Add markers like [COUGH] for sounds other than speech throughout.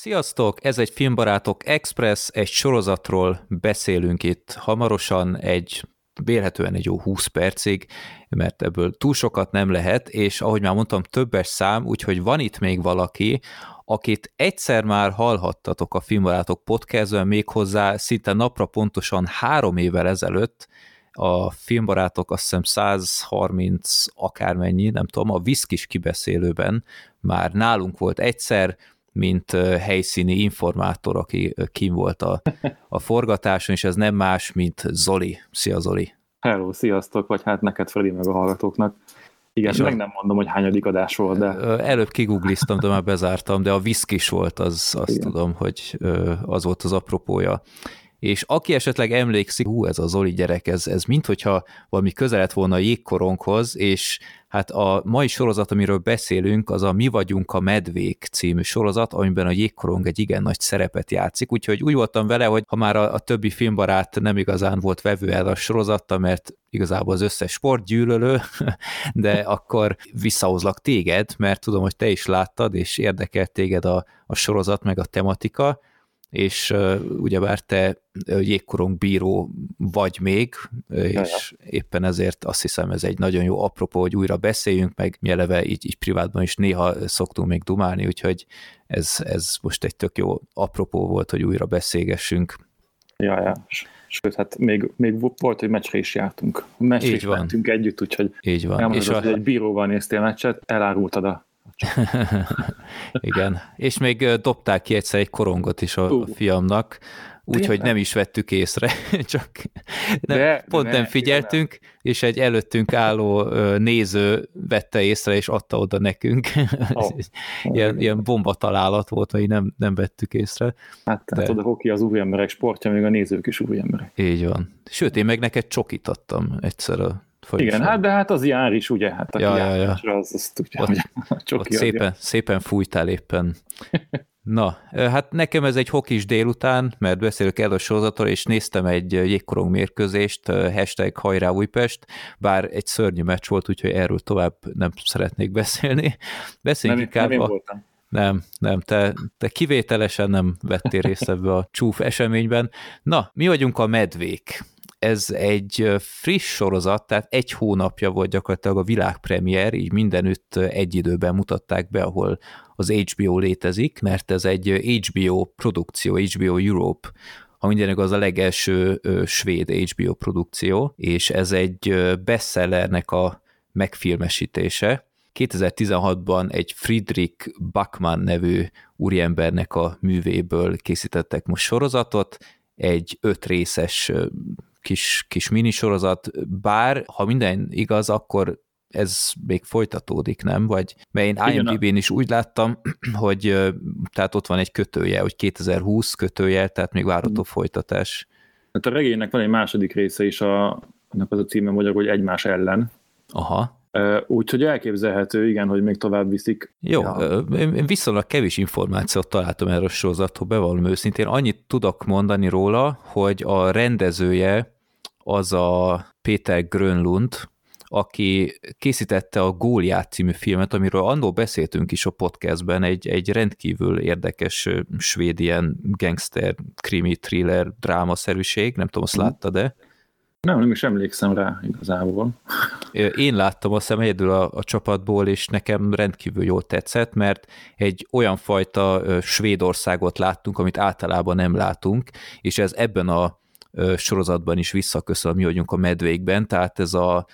Sziasztok! Ez egy Filmbarátok Express, egy sorozatról beszélünk itt hamarosan, egy vélhetően egy jó 20 percig, mert ebből túl sokat nem lehet, és ahogy már mondtam, többes szám, úgyhogy van itt még valaki, akit egyszer már hallhattatok a Filmbarátok podcastben, méghozzá szinte napra pontosan három évvel ezelőtt, a filmbarátok azt hiszem 130 akármennyi, nem tudom, a Viszkis kibeszélőben már nálunk volt egyszer, mint helyszíni informátor, aki kim volt a, [LAUGHS] a forgatáson, és ez nem más, mint Zoli. Szia Zoli! Hello, sziasztok, vagy hát neked Freddy meg a hallgatóknak. Igen, és meg nem mondom, hogy hányadik adás volt, de... Előbb kigugliztam, de már bezártam, de a viszkis volt, az, azt Igen. tudom, hogy az volt az apropója és aki esetleg emlékszik, hú, ez a Zoli gyerek, ez, ez minthogyha valami közelet volna a jégkoronghoz, és hát a mai sorozat, amiről beszélünk, az a Mi vagyunk a medvék című sorozat, amiben a jégkorong egy igen nagy szerepet játszik, úgyhogy úgy voltam vele, hogy ha már a, a többi filmbarát nem igazán volt vevő el a sorozatta, mert igazából az összes sport gyűlölő, [LAUGHS] de akkor visszahozlak téged, mert tudom, hogy te is láttad, és érdekelt téged a, a sorozat, meg a tematika, és uh, ugyebár te jégkorong bíró vagy még, és éppen ezért azt hiszem ez egy nagyon jó apropó, hogy újra beszéljünk, meg mi eleve így, így privátban is néha szoktunk még dumálni, úgyhogy ez, ez most egy tök jó apropó volt, hogy újra beszélgessünk. Ja, ja. Sőt, hát még, még volt, hogy meccsre is jártunk. Meccsre is van. együtt, úgyhogy Így van. és a... hogy egy bíróval néztél meccset, elárultad a [LAUGHS] Igen, és még dobták ki egyszer egy korongot is a, uh. fiamnak, úgyhogy nem is vettük észre, [LAUGHS] csak nem, de, pont ne, nem figyeltünk, igen. és egy előttünk álló néző vette észre, és adta oda nekünk. Oh. [LAUGHS] ilyen, ilyen bomba találat volt, hogy nem, nem vettük észre. Hát, de... hát oda hoki az új emberek sportja, még a nézők is új emberek. Így van. Sőt, én meg neked csokit adtam egyszer a igen, hát de hát az jár is, ugye? Hát ja, ja, ja. az, az tudja, ott, hogy ott szépen, szépen fújtál éppen. [LAUGHS] Na, hát nekem ez egy hokis délután, mert beszélök el a sorozatról, és néztem egy jégkorong mérkőzést, hashtag hajrá Újpest, bár egy szörnyű meccs volt, úgyhogy erről tovább nem szeretnék beszélni. Beszéljünk nem, inkább nem én voltam. Nem, nem, te, te kivételesen nem vettél részt ebbe a csúf eseményben. Na, mi vagyunk a medvék ez egy friss sorozat, tehát egy hónapja volt gyakorlatilag a világpremier, így mindenütt egy időben mutatták be, ahol az HBO létezik, mert ez egy HBO produkció, HBO Europe, ha mindenek az a legelső svéd HBO produkció, és ez egy bestsellernek a megfilmesítése. 2016-ban egy Friedrich Bachmann nevű úriembernek a művéből készítettek most sorozatot, egy öt részes kis, kis minisorozat, bár ha minden igaz, akkor ez még folytatódik, nem? Vagy, mert én IMDb-n is úgy láttam, [CLEARS THROAT] hogy tehát ott van egy kötője, hogy 2020 kötője, tehát még várható mm. folytatás. Hát a regénynek van egy második része is, a, annak az a címe magyar, hogy egymás ellen. Aha. Úgyhogy elképzelhető, igen, hogy még tovább viszik. Jó, ja. én viszonylag kevés információt találtam erről a sorozatról, bevallom őszintén. Annyit tudok mondani róla, hogy a rendezője az a Péter Grönlund, aki készítette a Góliát című filmet, amiről annól beszéltünk is a podcastben, egy, egy rendkívül érdekes svéd ilyen gangster, krimi, thriller, drámaszerűség, nem tudom, azt mm. látta, Nem, nem is emlékszem rá igazából. Én láttam a szem egyedül a, a csapatból, és nekem rendkívül jól tetszett, mert egy olyan fajta Svédországot láttunk, amit általában nem látunk, és ez ebben a sorozatban is visszaköszön, mi vagyunk a medvékben, tehát ez a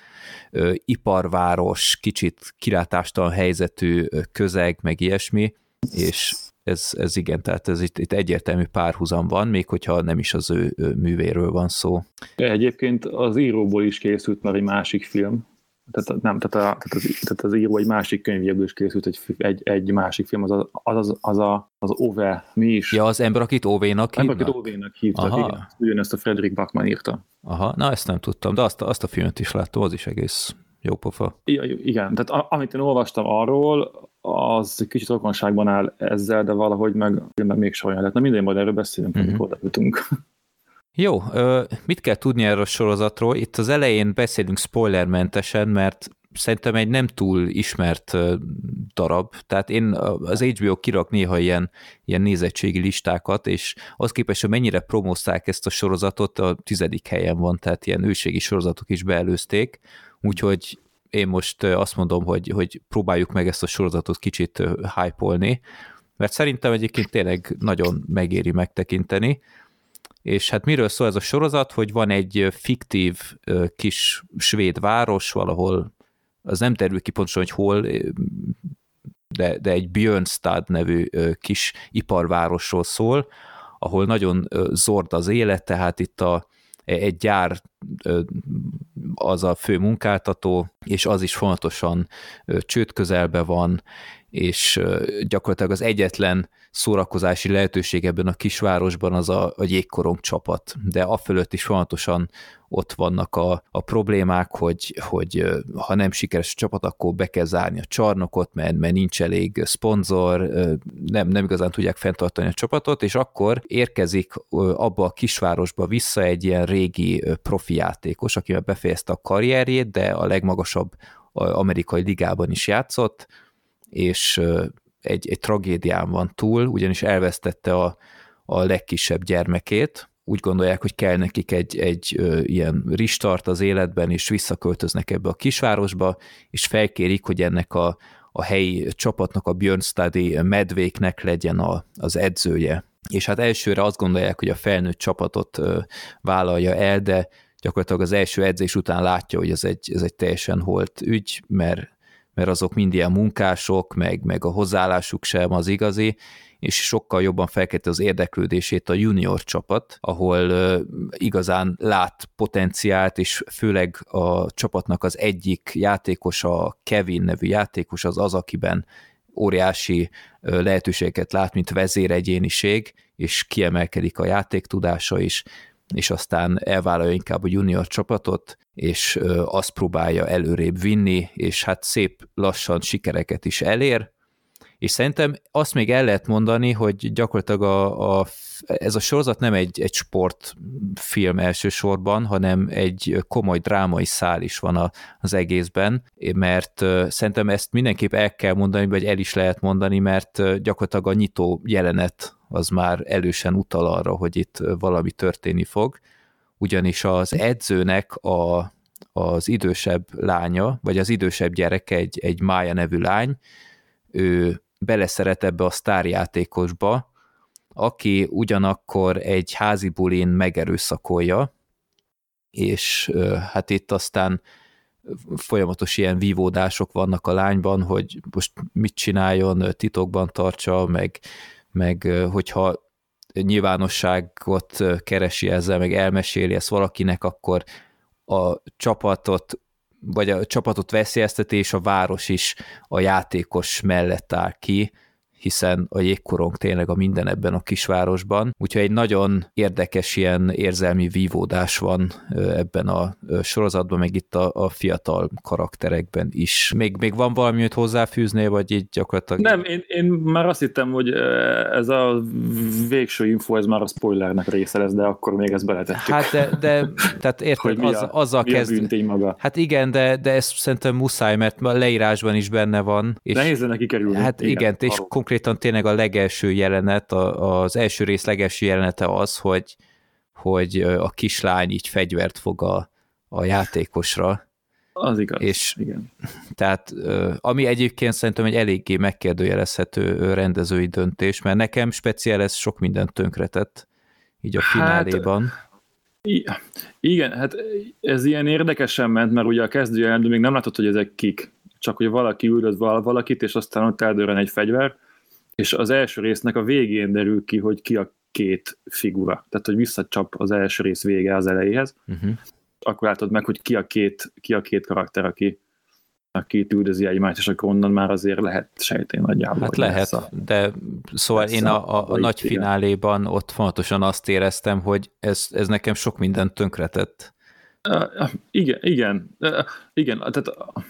iparváros, kicsit kilátástalan helyzetű közeg, meg ilyesmi, és ez, ez igen, tehát ez itt, itt egyértelmű párhuzam van, még hogyha nem is az ő, ő művéről van szó. Egyébként az íróból is készült már egy másik film, tehát nem, tehát, a, tehát, az, tehát az író egy másik könyvjéből is készült egy, egy, egy másik film, az a, az, az, az, a, az Ove, mi is? Ja, az ember, akit Ove-nak hívnak? Ember, akit Ove-nak hívtak, Aha. igen. Ugyanezt a Frederick Bachmann írta. Aha, na ezt nem tudtam, de azt, azt a filmet is láttam, az is egész jó pofa. Ja, igen, tehát amit én olvastam arról, az kicsit rokonságban áll ezzel, de valahogy meg, meg még olyan lett. Na minden, majd erről beszélünk, uh-huh. amikor odajutunk. Jó, mit kell tudni erről a sorozatról? Itt az elején beszélünk spoilermentesen, mert szerintem egy nem túl ismert darab, tehát én az HBO kirak néha ilyen, ilyen nézettségi listákat, és az képest, hogy mennyire promózták ezt a sorozatot, a tizedik helyen van, tehát ilyen őségi sorozatok is beelőzték, úgyhogy én most azt mondom, hogy, hogy próbáljuk meg ezt a sorozatot kicsit hype mert szerintem egyébként tényleg nagyon megéri megtekinteni, és hát miről szól ez a sorozat, hogy van egy fiktív kis svéd város valahol, az nem terül ki pontosan, hogy hol, de, de egy Björnstad nevű kis iparvárosról szól, ahol nagyon zord az élet, tehát itt a, egy gyár az a fő munkáltató, és az is fontosan csőd közelbe van, és gyakorlatilag az egyetlen szórakozási lehetőség ebben a kisvárosban az a, a jégkorong csapat, de afölött is folyamatosan ott vannak a, a problémák, hogy, hogy ha nem sikeres a csapat, akkor be kell zárni a csarnokot, mert, mert nincs elég szponzor, nem, nem igazán tudják fenntartani a csapatot, és akkor érkezik abba a kisvárosba vissza egy ilyen régi profi játékos, aki már befejezte a karrierjét, de a legmagasabb amerikai ligában is játszott, és egy, egy tragédián van túl, ugyanis elvesztette a, a legkisebb gyermekét, úgy gondolják, hogy kell nekik egy, egy ö, ilyen ristart az életben, és visszaköltöznek ebbe a kisvárosba, és felkérik, hogy ennek a, a helyi csapatnak, a Björnstadi medvéknek legyen a, az edzője. És hát elsőre azt gondolják, hogy a felnőtt csapatot ö, vállalja el, de gyakorlatilag az első edzés után látja, hogy ez egy, ez egy teljesen holt ügy, mert mert azok mind ilyen munkások, meg, meg a hozzáállásuk sem az igazi, és sokkal jobban felkelti az érdeklődését a junior csapat, ahol igazán lát potenciált, és főleg a csapatnak az egyik játékos, a Kevin nevű játékos, az az, akiben óriási lehetőségeket lát, mint vezéregyéniség, és kiemelkedik a játéktudása is, és aztán elvállalja inkább a junior csapatot, és azt próbálja előrébb vinni, és hát szép lassan sikereket is elér, és szerintem azt még el lehet mondani, hogy gyakorlatilag a, a, ez a sorozat nem egy, egy sportfilm elsősorban, hanem egy komoly drámai szál is van a, az egészben, mert szerintem ezt mindenképp el kell mondani, vagy el is lehet mondani, mert gyakorlatilag a nyitó jelenet az már elősen utal arra, hogy itt valami történni fog, ugyanis az edzőnek a, az idősebb lánya, vagy az idősebb gyereke, egy, egy Mája nevű lány, ő beleszeret ebbe a sztárjátékosba, aki ugyanakkor egy házi bulin megerőszakolja, és hát itt aztán folyamatos ilyen vívódások vannak a lányban, hogy most mit csináljon, titokban tartsa, meg, meg hogyha nyilvánosságot keresi ezzel, meg elmeséli ezt valakinek, akkor a csapatot vagy a csapatot veszélyezteti, és a város is a játékos mellett áll ki, hiszen a jégkorong tényleg a minden ebben a kisvárosban. Úgyhogy egy nagyon érdekes ilyen érzelmi vívódás van ebben a sorozatban, meg itt a, a fiatal karakterekben is. Még, még van valami, hogy hozzáfűznél, vagy így gyakorlatilag... Nem, én, én már azt hittem, hogy ez a végső info, ez már a spoilernek része lesz, de akkor még ezt beletettük. Hát de, de tehát [LAUGHS] érted, az, a, azzal mi kezd... A maga. Hát igen, de, de ez szerintem muszáj, mert a leírásban is benne van. És Nehéz neki kerülni. Hát igen, igen és arról. Konkrétan tényleg a legelső jelenet, a, az első rész legelső jelenete az, hogy, hogy a kislány így fegyvert fog a, a játékosra. Az igaz, és igen. Tehát, ami egyébként szerintem egy eléggé megkérdőjelezhető rendezői döntés, mert nekem speciál ez sok mindent tönkretett, így a hát, fináléban. Hát, igen, hát ez ilyen érdekesen ment, mert ugye a kezdőjelentben még nem látod, hogy ezek kik, csak hogy valaki üldöz valakit, és aztán ott eldőren egy fegyver, és az első résznek a végén derül ki, hogy ki a két figura. Tehát, hogy visszacsap az első rész vége az elejéhez, uh-huh. akkor látod meg, hogy ki a két, ki a két karakter, aki, aki üldözi egymást, és akkor onnan már azért lehet sejteni nagyjából. Hát lehet, a, de szóval én a, a, a nagy fináléban ott fontosan azt éreztem, hogy ez, ez nekem sok mindent tönkretett. Uh, igen, igen, uh, igen, tehát uh,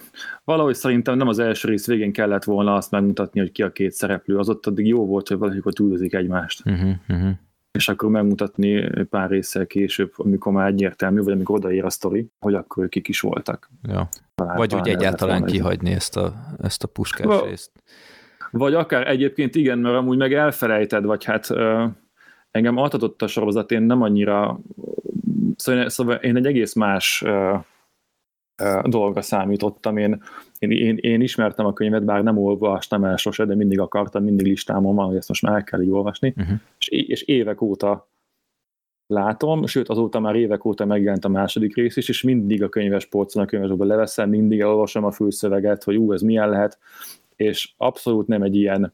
valahogy szerintem nem az első rész végén kellett volna azt megmutatni, hogy ki a két szereplő, az ott addig jó volt, hogy valaki ott üldözik egymást. Uh-huh, uh-huh. És akkor megmutatni pár résszel később, amikor már egyértelmű, vagy amikor odaér a sztori, hogy akkor kik is voltak. Ja. Talán, Vagy úgy egyáltalán kihagyni ezt a, ezt a puskás Va, részt. Vagy akár egyébként igen, mert amúgy meg elfelejted, vagy hát engem altatott a sorozat, én nem annyira, szóval, szóval én egy egész más uh, uh, dolgra számítottam. Én, én, én, én ismertem a könyvet, bár nem olvastam el sose, de mindig akartam, mindig listámon van, hogy ezt most már el kell így olvasni, uh-huh. és, és évek óta látom, sőt azóta már évek óta megjelent a második rész is, és mindig a könyves polcon, a könyvesből leveszem, mindig elolvasom a fülszöveget, hogy ú, ez milyen lehet, és abszolút nem egy ilyen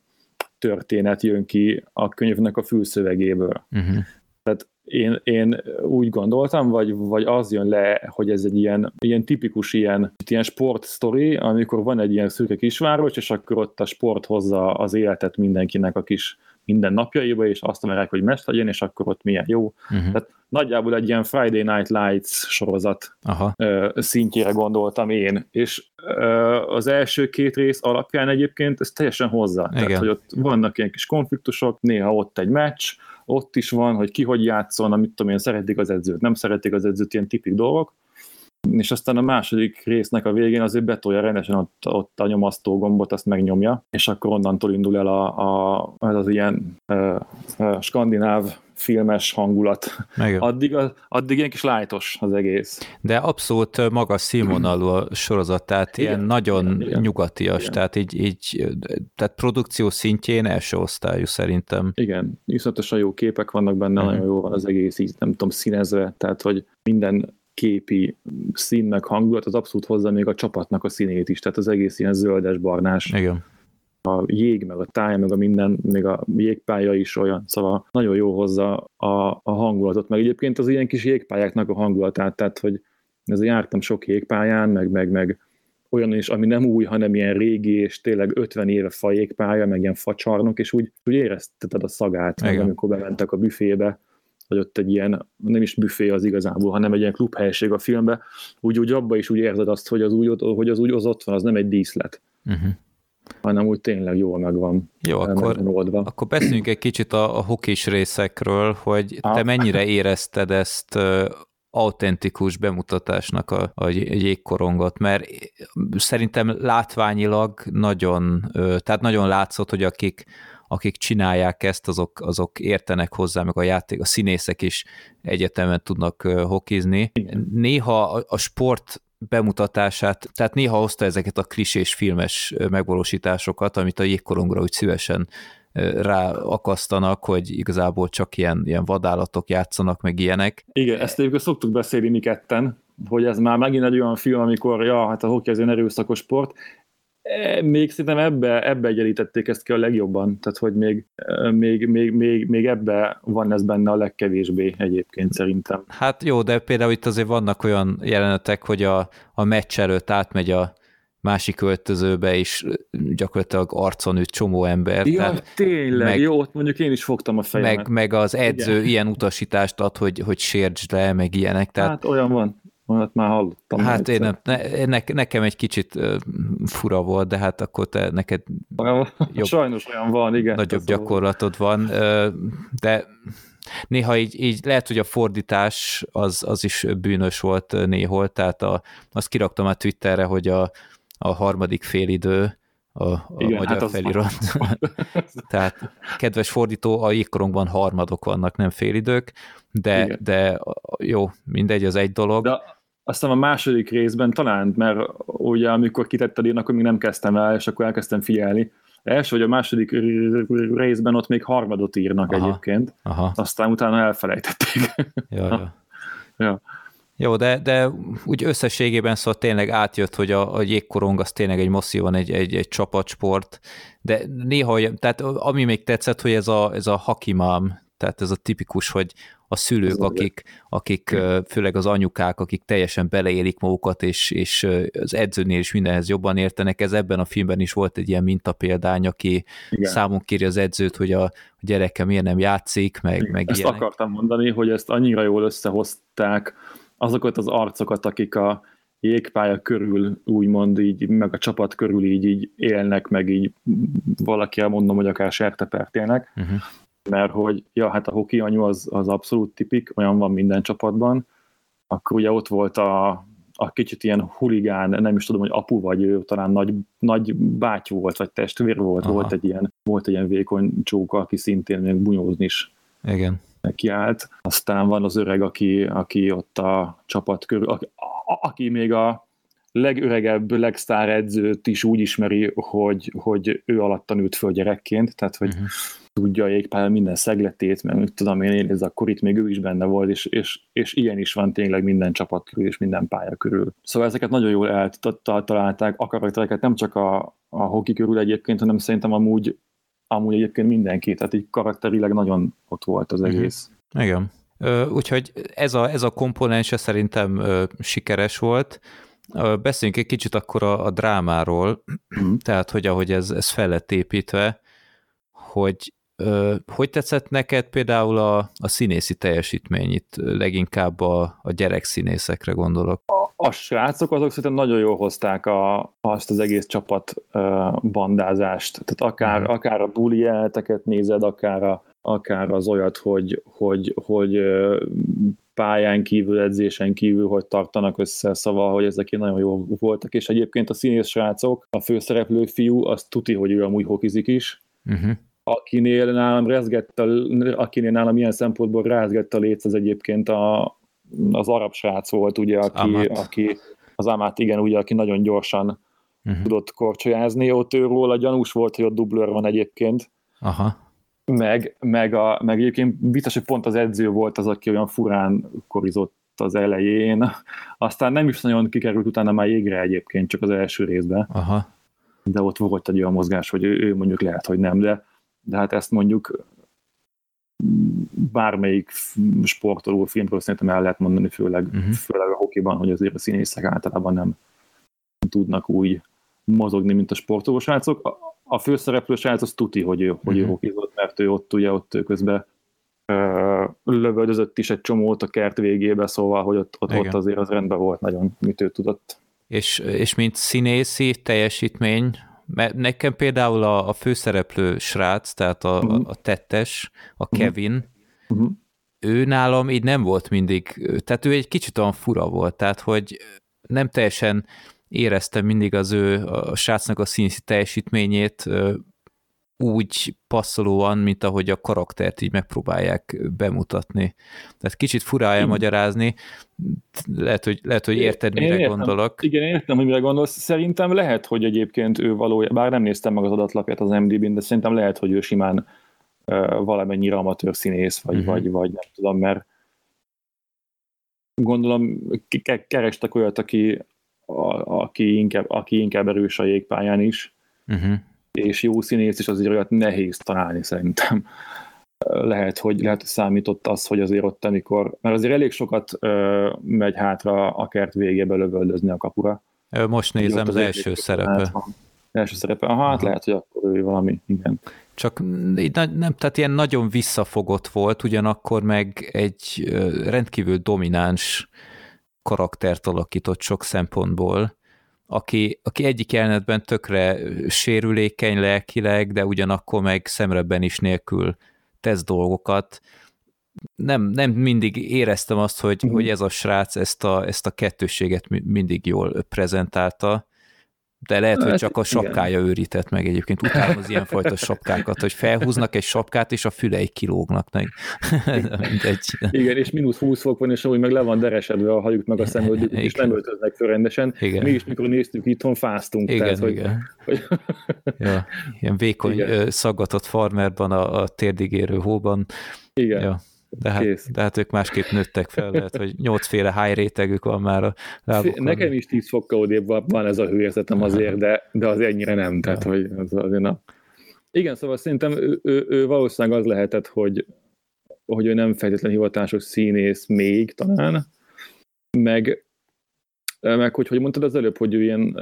történet jön ki a könyvnek a fülszövegéből. Uh-huh. Tehát én, én úgy gondoltam, vagy, vagy az jön le, hogy ez egy ilyen, ilyen tipikus ilyen, ilyen sportsztori, amikor van egy ilyen szürke kisváros, és akkor ott a sport hozza az életet mindenkinek a kis minden napjaiba, és azt merek, hogy mest legyen, és akkor ott milyen jó. Uh-huh. Tehát nagyjából egy ilyen Friday Night Lights sorozat Aha. szintjére gondoltam én, és az első két rész alapján egyébként ez teljesen hozzá. Igen. Tehát, hogy ott vannak ilyen kis konfliktusok, néha ott egy meccs, ott is van, hogy ki hogy játszon, amit tudom én, szeretik az edzőt, nem szeretik az edzőt, ilyen tipik dolgok, és aztán a második résznek a végén azért betolja rendesen ott, ott a nyomasztó gombot, azt megnyomja, és akkor onnantól indul el a, a, az, az ilyen a, a skandináv filmes hangulat. Addig, addig ilyen kis lájtos az egész. De abszolút magas színvonalú a sorozat, tehát igen, ilyen nagyon igen, nyugatias, igen. tehát így, így tehát produkció szintjén első osztályú szerintem. Igen, iszonyatosan jó képek vannak benne, uh-huh. nagyon jó van az egész, így nem tudom, színezve, tehát hogy minden képi színnek hangulat, az abszolút hozza még a csapatnak a színét is, tehát az egész ilyen zöldes-barnás. Igen. A jég, meg a táj, meg a minden, még a jégpálya is olyan, szóval nagyon jó hozza a, a hangulatot, meg egyébként az ilyen kis jégpályáknak a hangulatát, tehát hogy ez jártam sok jégpályán, meg, meg, meg olyan is, ami nem új, hanem ilyen régi, és tényleg 50 éve fa jégpálya, meg ilyen facsarnok, és úgy, úgy érezteted a szagát, meg amikor bementek a büfébe, vagy ott egy ilyen, nem is büfé az igazából, hanem egy ilyen klubhelység a filmben, úgy, úgy abba is úgy érzed azt, hogy az úgy, hogy az úgy az ott van, az nem egy díszlet. Uh-huh hanem úgy tényleg jól megvan. Jó, akkor, oldva. akkor beszéljünk egy kicsit a, a hokis részekről, hogy ah. te mennyire érezted ezt autentikus bemutatásnak a, a jégkorongot, mert szerintem látványilag nagyon, tehát nagyon látszott, hogy akik akik csinálják ezt, azok, azok értenek hozzá, meg a játék, a színészek is egyetemen tudnak hokizni. Néha a, a sport bemutatását, tehát néha hozta ezeket a klisés filmes megvalósításokat, amit a jégkorongra úgy szívesen ráakasztanak, hogy igazából csak ilyen, ilyen vadállatok játszanak, meg ilyenek. Igen, ezt egyébként szoktuk beszélni mi ketten, hogy ez már megint egy olyan film, amikor, ja, hát a hoki az egy erőszakos sport, még szerintem ebbe, ebbe egyenlítették ezt ki a legjobban, tehát hogy még, e, még, még, még, még ebbe van ez benne a legkevésbé egyébként szerintem. Hát jó, de például itt azért vannak olyan jelenetek, hogy a, a meccs előtt átmegy a másik költözőbe, és gyakorlatilag arcon üt csomó ember. Ja, tehát tényleg, meg, jó, ott mondjuk én is fogtam a fejemet. Meg, meg az edző Igen. ilyen utasítást ad, hogy, hogy sértsd le, meg ilyenek. Tehát, hát olyan van. Olyat már hallottam. Hát én nem, ne, ne, nekem egy kicsit fura volt, de hát akkor te neked [LAUGHS] jobb, Sajnos olyan van, igen. Nagyobb gyakorlatod van, de néha így, így lehet, hogy a fordítás az, az is bűnös volt néhol, tehát a, azt kiraktam a Twitterre, hogy a, a harmadik félidő a, a Igen, magyar hát felirat. [LAUGHS] Tehát kedves fordító, a jégkorongban harmadok vannak, nem félidők, de, de jó, mindegy, az egy dolog. De aztán a második részben talán, mert ugye amikor kitetted én, akkor még nem kezdtem el, és akkor elkezdtem figyelni. első vagy a második részben ott még harmadot írnak aha, egyébként, aha. aztán utána elfelejtették. [LAUGHS] Ja, ja. ja. Jó, de, de úgy összességében szóval tényleg átjött, hogy a, a jégkorong az tényleg egy masszívan egy, egy, egy csapatsport, de néha, tehát ami még tetszett, hogy ez a, ez a hakimám, tehát ez a tipikus, hogy a szülők, akik, akik főleg az anyukák, akik teljesen beleélik magukat, és, és az edzőnél is mindenhez jobban értenek. Ez ebben a filmben is volt egy ilyen mintapéldány, aki Igen. számon kéri az edzőt, hogy a, gyereke miért nem játszik, meg, meg Ezt ilyenek. akartam mondani, hogy ezt annyira jól összehozták, azokat az arcokat, akik a jégpálya körül úgymond így, meg a csapat körül így, így élnek, meg így valaki elmondom, hogy akár sertepert élnek, uh-huh mert hogy ja, hát a hoki anyu az, az abszolút tipik, olyan van minden csapatban, akkor ugye ott volt a, a kicsit ilyen huligán, nem is tudom, hogy apu vagy ő, talán nagy, nagy báty volt, vagy testvér volt, Aha. volt egy ilyen, volt egy ilyen vékony csóka, aki szintén még bunyózni is Igen. nekiállt. Aztán van az öreg, aki, aki ott a csapat körül, aki, a, aki még a legöregebb, legsztár edzőt is úgy ismeri, hogy, hogy ő alatt nőtt föl gyerekként, tehát hogy uh-huh tudja a jégpálya minden szegletét, mert mit tudom én, ez akkor itt még ő is benne volt, és, és, és ilyen is van tényleg minden csapat körül, és minden pálya körül. Szóval ezeket nagyon jól eltalálták, a karaktereket nem csak a, a hoki körül egyébként, hanem szerintem amúgy, amúgy egyébként mindenki, tehát így karakterileg nagyon ott volt az mhm. egész. Uh-huh. Igen. Úgyhogy ez a, ez a komponense szerintem sikeres volt. Beszéljünk egy kicsit akkor a, a drámáról, uh-huh. tehát hogy ahogy ez, ez fel lett építve, hogy hogy tetszett neked például a, a színészi teljesítmény itt, leginkább a, a gyerekszínészekre gondolok? A, a srácok azok szerintem nagyon jól hozták a, azt az egész csapat bandázást. Tehát akár, uh-huh. akár a buli nézed, akár, a, akár az olyat, hogy, hogy, hogy pályán kívül, edzésen kívül, hogy tartanak össze, szóval, hogy ezek nagyon jó voltak, és egyébként a színész srácok, a főszereplő fiú, az tuti, hogy ő amúgy hokizik is, uh-huh akinél nálam rezgett, a, akinél nálam ilyen szempontból rázgett a léc, az egyébként a, az arab srác volt, ugye, aki, aki az Amát, igen, ugye, aki nagyon gyorsan uh-huh. tudott korcsolyázni, ott őról a gyanús volt, hogy ott dublőr van egyébként. Aha. Meg, meg, a, meg egyébként biztos, hogy pont az edző volt az, aki olyan furán korizott az elején, aztán nem is nagyon kikerült utána már jégre egyébként, csak az első részben. Aha. De ott volt egy olyan mozgás, hogy ő, ő mondjuk lehet, hogy nem, de de hát ezt mondjuk bármelyik sportoló filmről szerintem el lehet mondani, főleg, uh-huh. főleg a hokiban, hogy azért a színészek általában nem tudnak úgy mozogni, mint a sportoló srácok. A, a főszereplő srác az tuti, hogy ő, uh-huh. hogy ő mhm. hokizott, mert ő ott ugye ott közben uh, lövöldözött is egy csomót a kert végébe, szóval, hogy ott, ott, ott azért az rendben volt nagyon, mit ő tudott. És, és mint színészi teljesítmény, mert nekem például a, a főszereplő srác, tehát a, uh-huh. a tettes, a mhm. Kevin, uh-huh. ő nálam így nem volt mindig, tehát ő egy kicsit olyan fura volt, tehát hogy nem teljesen éreztem mindig az ő, a srácnak a színiszi teljesítményét, úgy passzolóan, mint ahogy a karaktert így megpróbálják bemutatni. Tehát kicsit furá elmagyarázni, lehet, hogy, lehet, hogy érted, mire értem, gondolok. Igen, értem, hogy mire gondolsz. Szerintem lehet, hogy egyébként ő valójában, bár nem néztem meg az adatlapját az MDB-n, de szerintem lehet, hogy ő simán uh, valamennyire amatőr színész, vagy, uh-huh. vagy, vagy nem tudom, mert gondolom kerestek olyat, aki, a, aki, inkább, aki inkább erős a jégpályán is, uh-huh és jó színész is azért olyat nehéz találni szerintem. Lehet, hogy, lehet, hogy számított az, hogy azért ott, amikor, mert azért elég sokat ö, megy hátra a kert végébe lövöldözni a kapura. Most nézem az, az első szerepe. Első szerepe, aha, hát lehet, hogy akkor ő valami, igen. Csak nem, tehát ilyen nagyon visszafogott volt, ugyanakkor meg egy rendkívül domináns karaktert alakított sok szempontból, aki, aki egyik jelenetben tökre sérülékeny lelkileg, de ugyanakkor meg szemrebben is nélkül tesz dolgokat. Nem, nem mindig éreztem azt, hogy, uh-huh. hogy ez a srác ezt a, ezt a kettősséget mindig jól prezentálta, de lehet, hogy csak a sapkája igen. őrített meg egyébként. Utálom az ilyenfajta [LAUGHS] sapkákat, hogy felhúznak egy sapkát, és a fülei kilógnak [LAUGHS] meg. Igen, és mínusz 20 fok van, és amúgy meg le van deresedve a hajuk meg a szemöldük, és nem öltöznek föl rendesen. Igen. Mi is, mikor néztük itthon, fáztunk. Igen, tehát, igen. Hogy, hogy... [LAUGHS] ja, ilyen vékony, igen. szaggatott farmerban, a, a térdigérő hóban. Igen. Ja. De hát, Kész. de hát ők másképp nőttek fel, lehet, hogy nyolcféle high rétegük van már a lábukon. Nekem is tíz fokkal odébb van ez a hőérzetem azért, de, de az ennyire nem, tehát hogy az azért na. Igen, szóval szerintem ő, ő, ő valószínűleg az lehetett, hogy, hogy ő nem feltétlenül hivatásos színész még talán, meg, meg hogy, hogy mondtad az előbb, hogy ő ilyen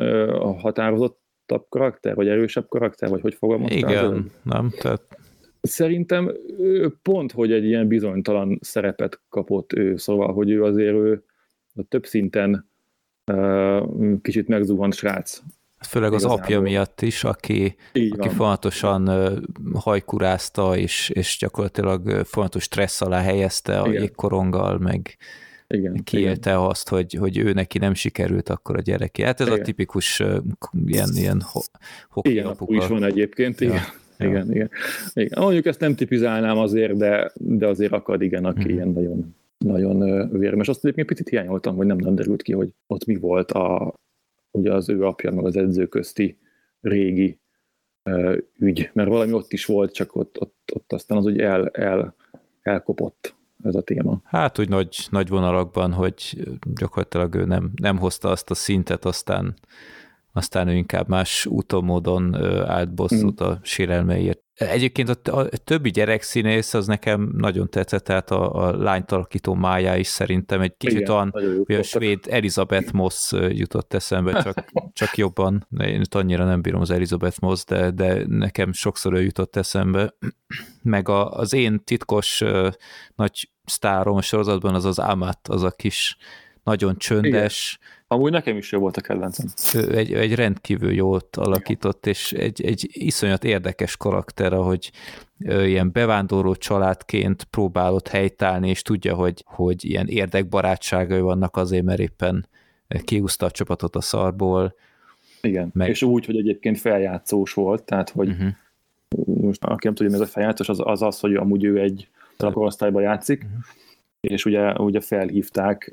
határozottabb karakter, vagy erősebb karakter, vagy hogy fogalmaztál? Igen, nem, tehát Szerintem pont, hogy egy ilyen bizonytalan szerepet kapott ő, szóval, hogy ő azért ő több szinten kicsit megzuhant srác. Főleg az Igazából. apja miatt is, aki, aki folyamatosan hajkurázta, és, és gyakorlatilag folyamatos stressz alá helyezte a jégkoronggal, meg igen, kiélte igen. azt, hogy, hogy ő neki nem sikerült akkor a gyereki. Hát ez igen. a tipikus uh, ilyen, ilyen ho, hoki Igen, apuka. is van egyébként, igen. Ja. Igen, ja. igen, igen. Mondjuk ezt nem tipizálnám azért, de, de azért akad, igen, aki hmm. ilyen nagyon, nagyon vérmes. Azt egyébként picit hiányoltam, hogy nem, nem derült ki, hogy ott mi volt a, ugye az ő apja, meg az edző közti régi uh, ügy, mert valami ott is volt, csak ott, ott, ott aztán az úgy el, el, elkopott ez a téma. Hát úgy nagy, nagy vonalakban, hogy gyakorlatilag ő nem, nem hozta azt a szintet, aztán aztán ő inkább más úton, módon állt bosszút hmm. a sérelmeiért. Egyébként a, a többi gyerekszínész az nekem nagyon tetszett, tehát a, a lányt alakító májá is szerintem egy kicsit Igen, olyan, a svéd Elizabeth Moss jutott eszembe, csak, [LAUGHS] csak jobban. Én annyira nem bírom az Elizabeth Moss, de, de nekem sokszor ő jutott eszembe. [CLEARS THROAT] Meg a, az én titkos nagy sztárom a sorozatban az az Amat, az a kis nagyon csöndes, Igen Amúgy nekem is jó volt a kedvencem. Egy, egy rendkívül jót alakított, és egy, egy iszonyat érdekes karakter, ahogy ilyen bevándorló családként próbálott helytállni, és tudja, hogy, hogy ilyen érdekbarátságai vannak azért, mert éppen kiúzta a csapatot a szarból. Igen, meg... és úgy, hogy egyébként feljátszós volt, tehát hogy uh-huh. most aki nem tudja, mi ez a feljátszós, az az, az hogy amúgy ő egy korosztályban játszik, uh-huh és ugye, ugye felhívták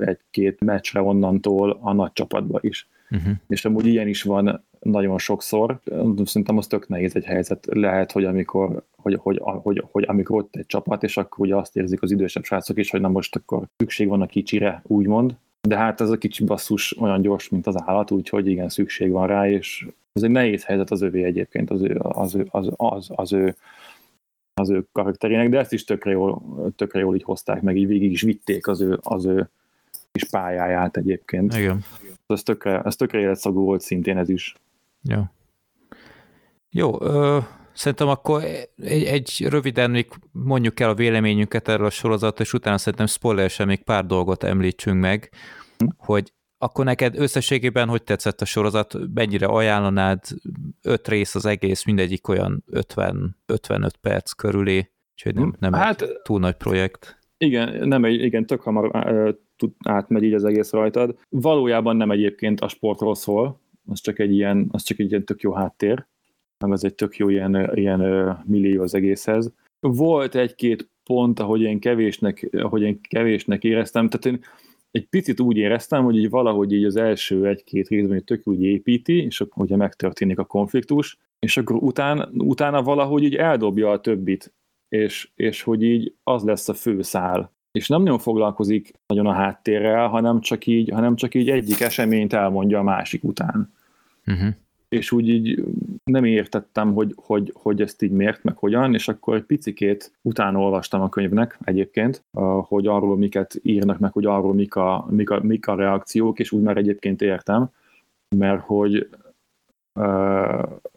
egy-két meccsre onnantól a nagy csapatba is. Uh-huh. És amúgy ilyen is van nagyon sokszor. Szerintem az tök nehéz egy helyzet. Lehet, hogy amikor, hogy, hogy, hogy, hogy amikor ott egy csapat, és akkor ugye azt érzik az idősebb srácok is, hogy na most akkor szükség van a kicsire, úgymond. De hát ez a kicsi basszus olyan gyors, mint az állat, úgyhogy igen, szükség van rá, és ez egy nehéz helyzet az övé egyébként, az ő, az, az, az, az, az ő az ő karakterének, de ezt is tökre jól, tökre jól így hozták meg, így végig is vitték az ő, az ő kis pályáját egyébként. Igen. Ez tökre, ez tökre életszagú volt szintén ez is. Jó. Jó, ö, szerintem akkor egy, egy röviden még mondjuk el a véleményünket erről a sorozatról, és utána szerintem spoileresen még pár dolgot említsünk meg, hm. hogy akkor neked összességében hogy tetszett a sorozat, mennyire ajánlanád, öt rész az egész, mindegyik olyan 50, 55 perc körülé, úgyhogy nem, nem hát, egy túl nagy projekt. Igen, nem egy, igen, tök hamar átmegy így az egész rajtad. Valójában nem egyébként a sportról szól, az csak egy ilyen, az csak egy ilyen tök jó háttér, meg az egy tök jó ilyen, ilyen millió az egészhez. Volt egy-két pont, ahogy én kevésnek, ahogy én kevésnek éreztem, tehát én egy picit úgy éreztem, hogy így valahogy így az első egy-két részben tök úgy építi, és akkor ugye megtörténik a konfliktus, és akkor után, utána valahogy így eldobja a többit, és, és hogy így az lesz a fő szál. És nem nagyon foglalkozik nagyon a háttérrel, hanem csak így, hanem csak így egyik eseményt elmondja a másik után. Uh-huh és úgy így nem értettem, hogy, hogy, hogy ezt így miért, meg hogyan, és akkor egy picikét utána olvastam a könyvnek egyébként, hogy arról miket írnak, meg hogy arról mik a, mik a, mik a reakciók, és úgy már egyébként értem, mert hogy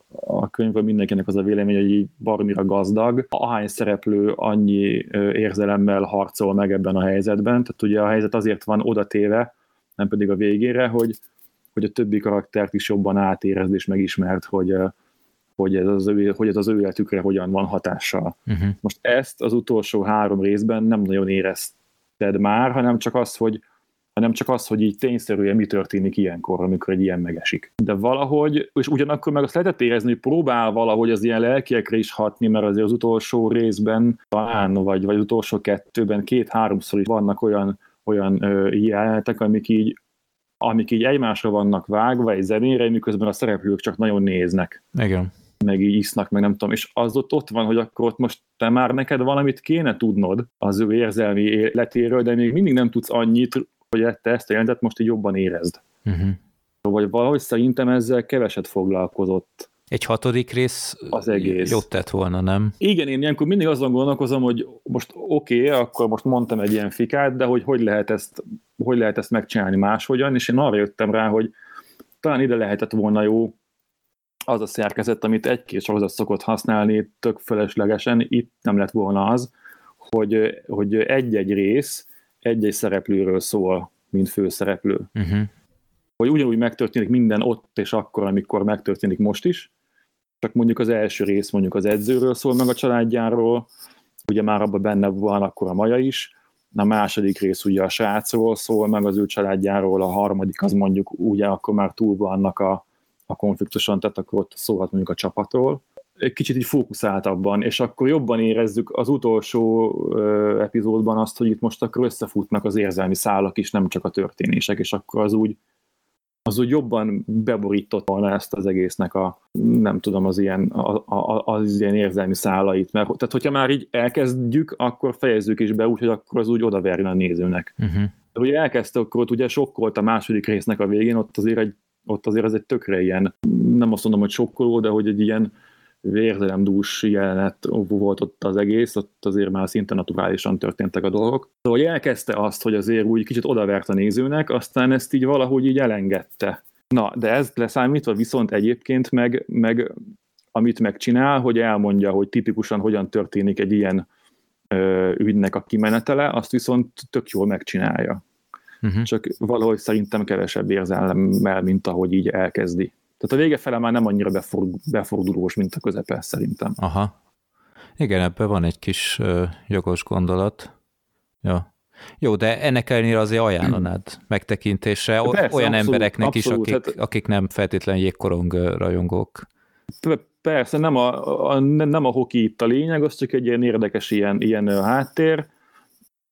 a könyvben mindenkinek az a vélemény, hogy így baromira gazdag. Ahány szereplő annyi érzelemmel harcol meg ebben a helyzetben, tehát ugye a helyzet azért van odatéve, nem pedig a végére, hogy hogy a többi karaktert is jobban átérezd és megismert, hogy, hogy ez az ő, hogy ez az ő életükre hogyan van hatással. Uh-huh. Most ezt az utolsó három részben nem nagyon érezted már, hanem csak az, hogy hanem csak az, hogy így tényszerűen mi történik ilyenkor, amikor egy ilyen megesik. De valahogy, és ugyanakkor meg azt lehetett érezni, hogy próbál valahogy az ilyen lelkiekre is hatni, mert azért az utolsó részben talán, vagy, vagy az utolsó kettőben két-háromszor is vannak olyan, olyan jelenetek, amik így amik így egymásra vannak vágva egy zenére, miközben a szereplők csak nagyon néznek. Igen. Meg így isznak, meg nem tudom, és az ott, ott van, hogy akkor ott most te már neked valamit kéne tudnod az ő érzelmi életéről, de még mindig nem tudsz annyit, hogy te ezt a jelentet most így jobban érezd. Uh-huh. Vagy valahogy szerintem ezzel keveset foglalkozott egy hatodik rész az egész. jót tett volna, nem? Igen, én ilyenkor mindig azon gondolkozom, hogy most oké, okay, akkor most mondtam egy ilyen fikát, de hogy hogy lehet ezt, hogy lehet ezt megcsinálni máshogyan, és én arra jöttem rá, hogy talán ide lehetett volna jó az a szerkezet, amit egy-két sorozat szokott használni tök feleslegesen, itt nem lett volna az, hogy, hogy egy-egy rész egy-egy szereplőről szól, mint főszereplő. Uh-huh. Hogy ugyanúgy megtörténik minden ott és akkor, amikor megtörténik most is, csak mondjuk az első rész mondjuk az edzőről szól meg a családjáról, ugye már abban benne van akkor a Maja is, a második rész ugye a srácról szól, meg az ő családjáról, a harmadik az mondjuk ugye akkor már túl vannak a, a konfliktuson, tehát akkor ott szólhat mondjuk a csapatról. Egy kicsit így fókuszáltabban, és akkor jobban érezzük az utolsó ö, epizódban azt, hogy itt most akkor összefutnak az érzelmi szálak is, nem csak a történések, és akkor az úgy, az úgy jobban beborított volna ezt az egésznek a, nem tudom, az ilyen, a, a, az ilyen érzelmi szálait. Mert, tehát, hogyha már így elkezdjük, akkor fejezzük is be, úgyhogy akkor az úgy odaverjön a nézőnek. Uh-huh. De ugye elkezdte, akkor ott ugye sokkolt a második résznek a végén, ott azért, egy, ott azért ez egy tökre ilyen, nem azt mondom, hogy sokkoló, de hogy egy ilyen vérzelemdús jelenet volt ott az egész, ott azért már szinte naturálisan történtek a dolgok. Szóval hogy elkezdte azt, hogy azért úgy kicsit odavert a nézőnek, aztán ezt így valahogy így elengedte. Na, de ez leszámítva viszont egyébként meg, meg amit megcsinál, hogy elmondja, hogy tipikusan hogyan történik egy ilyen ö, ügynek a kimenetele, azt viszont tök jól megcsinálja. Uh-huh. Csak valahogy szerintem kevesebb érzelemmel, mint ahogy így elkezdi. Tehát a vége fele már nem annyira befordulós, mint a közepe szerintem. Aha. Igen, ebben van egy kis uh, jogos gondolat. Ja. Jó, de ennek ellenére azért ajánlanád [CLEARS THROAT] megtekintésre Persze, olyan abszolút, embereknek abszolút, is, akik, hát, akik nem feltétlenül jégkorong rajongók. Persze, nem a, a, nem a hoki itt a lényeg, az csak egy ilyen érdekes ilyen, ilyen háttér,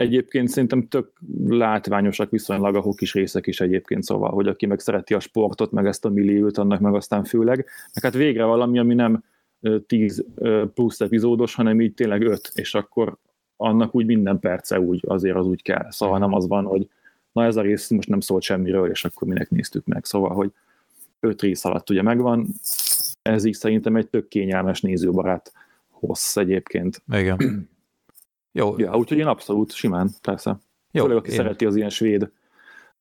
Egyébként szerintem tök látványosak viszonylag a hokis részek is egyébként, szóval, hogy aki meg szereti a sportot, meg ezt a milliót, annak meg aztán főleg. Meg hát végre valami, ami nem 10 plusz epizódos, hanem így tényleg 5, és akkor annak úgy minden perce úgy, azért az úgy kell. Szóval nem az van, hogy na ez a rész most nem szólt semmiről, és akkor minek néztük meg. Szóval, hogy 5 rész alatt ugye megvan, ez így szerintem egy tök kényelmes nézőbarát hossz egyébként. Igen. Jó. Ja, úgyhogy én abszolút simán, persze. Jó, Főleg, aki én... szereti az ilyen svéd,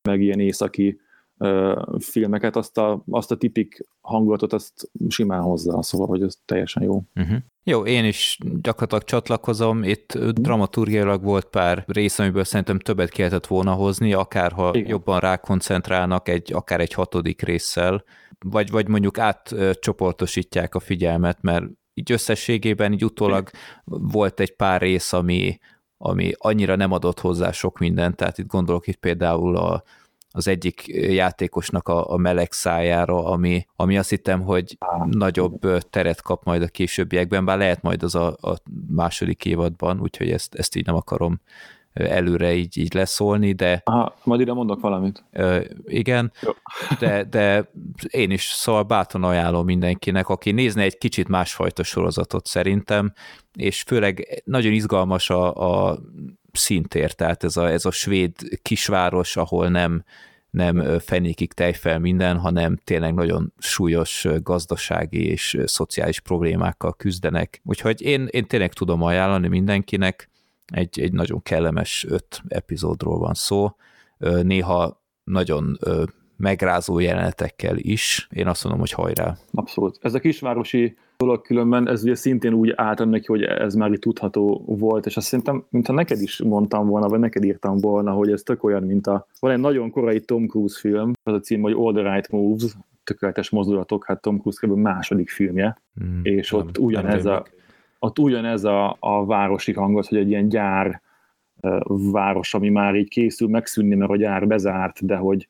meg ilyen északi uh, filmeket, azt a, azt a tipik hangulatot, azt simán hozzá, szóval, hogy ez teljesen jó. Uh-huh. Jó, én is gyakorlatilag csatlakozom, itt dramaturgiailag volt pár rész, amiből szerintem többet kellett volna hozni, akár ha Igen. jobban rákoncentrálnak egy, akár egy hatodik résszel, vagy, vagy mondjuk átcsoportosítják a figyelmet, mert így összességében így utólag volt egy pár rész, ami, ami annyira nem adott hozzá sok mindent, tehát itt gondolok itt például a, az egyik játékosnak a, a meleg szájára, ami, ami azt hittem, hogy nagyobb teret kap majd a későbbiekben, bár lehet majd az a, a második évadban, úgyhogy ezt, ezt így nem akarom előre így, így leszólni, de... Aha, majd ide mondok valamit. Ö, igen, de, de én is szóval bátran ajánlom mindenkinek, aki nézne egy kicsit másfajta sorozatot szerintem, és főleg nagyon izgalmas a, a szintér, tehát ez a, ez a svéd kisváros, ahol nem, nem fenékig tejfel minden, hanem tényleg nagyon súlyos gazdasági és szociális problémákkal küzdenek. Úgyhogy én, én tényleg tudom ajánlani mindenkinek, egy, egy nagyon kellemes öt epizódról van szó, néha nagyon megrázó jelenetekkel is. Én azt mondom, hogy hajrá. Abszolút. Ez a kisvárosi dolog különben, ez ugye szintén úgy álltam neki, hogy ez már itt tudható volt, és azt szerintem, mintha neked is mondtam volna, vagy neked írtam volna, hogy ez tök olyan, mint a... Van egy nagyon korai Tom Cruise film, az a cím, hogy All the Right Moves, tökéletes mozdulatok, hát Tom Cruise kb. második filmje, mm, és ott nem, ugyanez nem a, ott ugyanez a, a városi hangot, hogy egy ilyen gyár város, ami már így készül megszűnni, mert a gyár bezárt, de hogy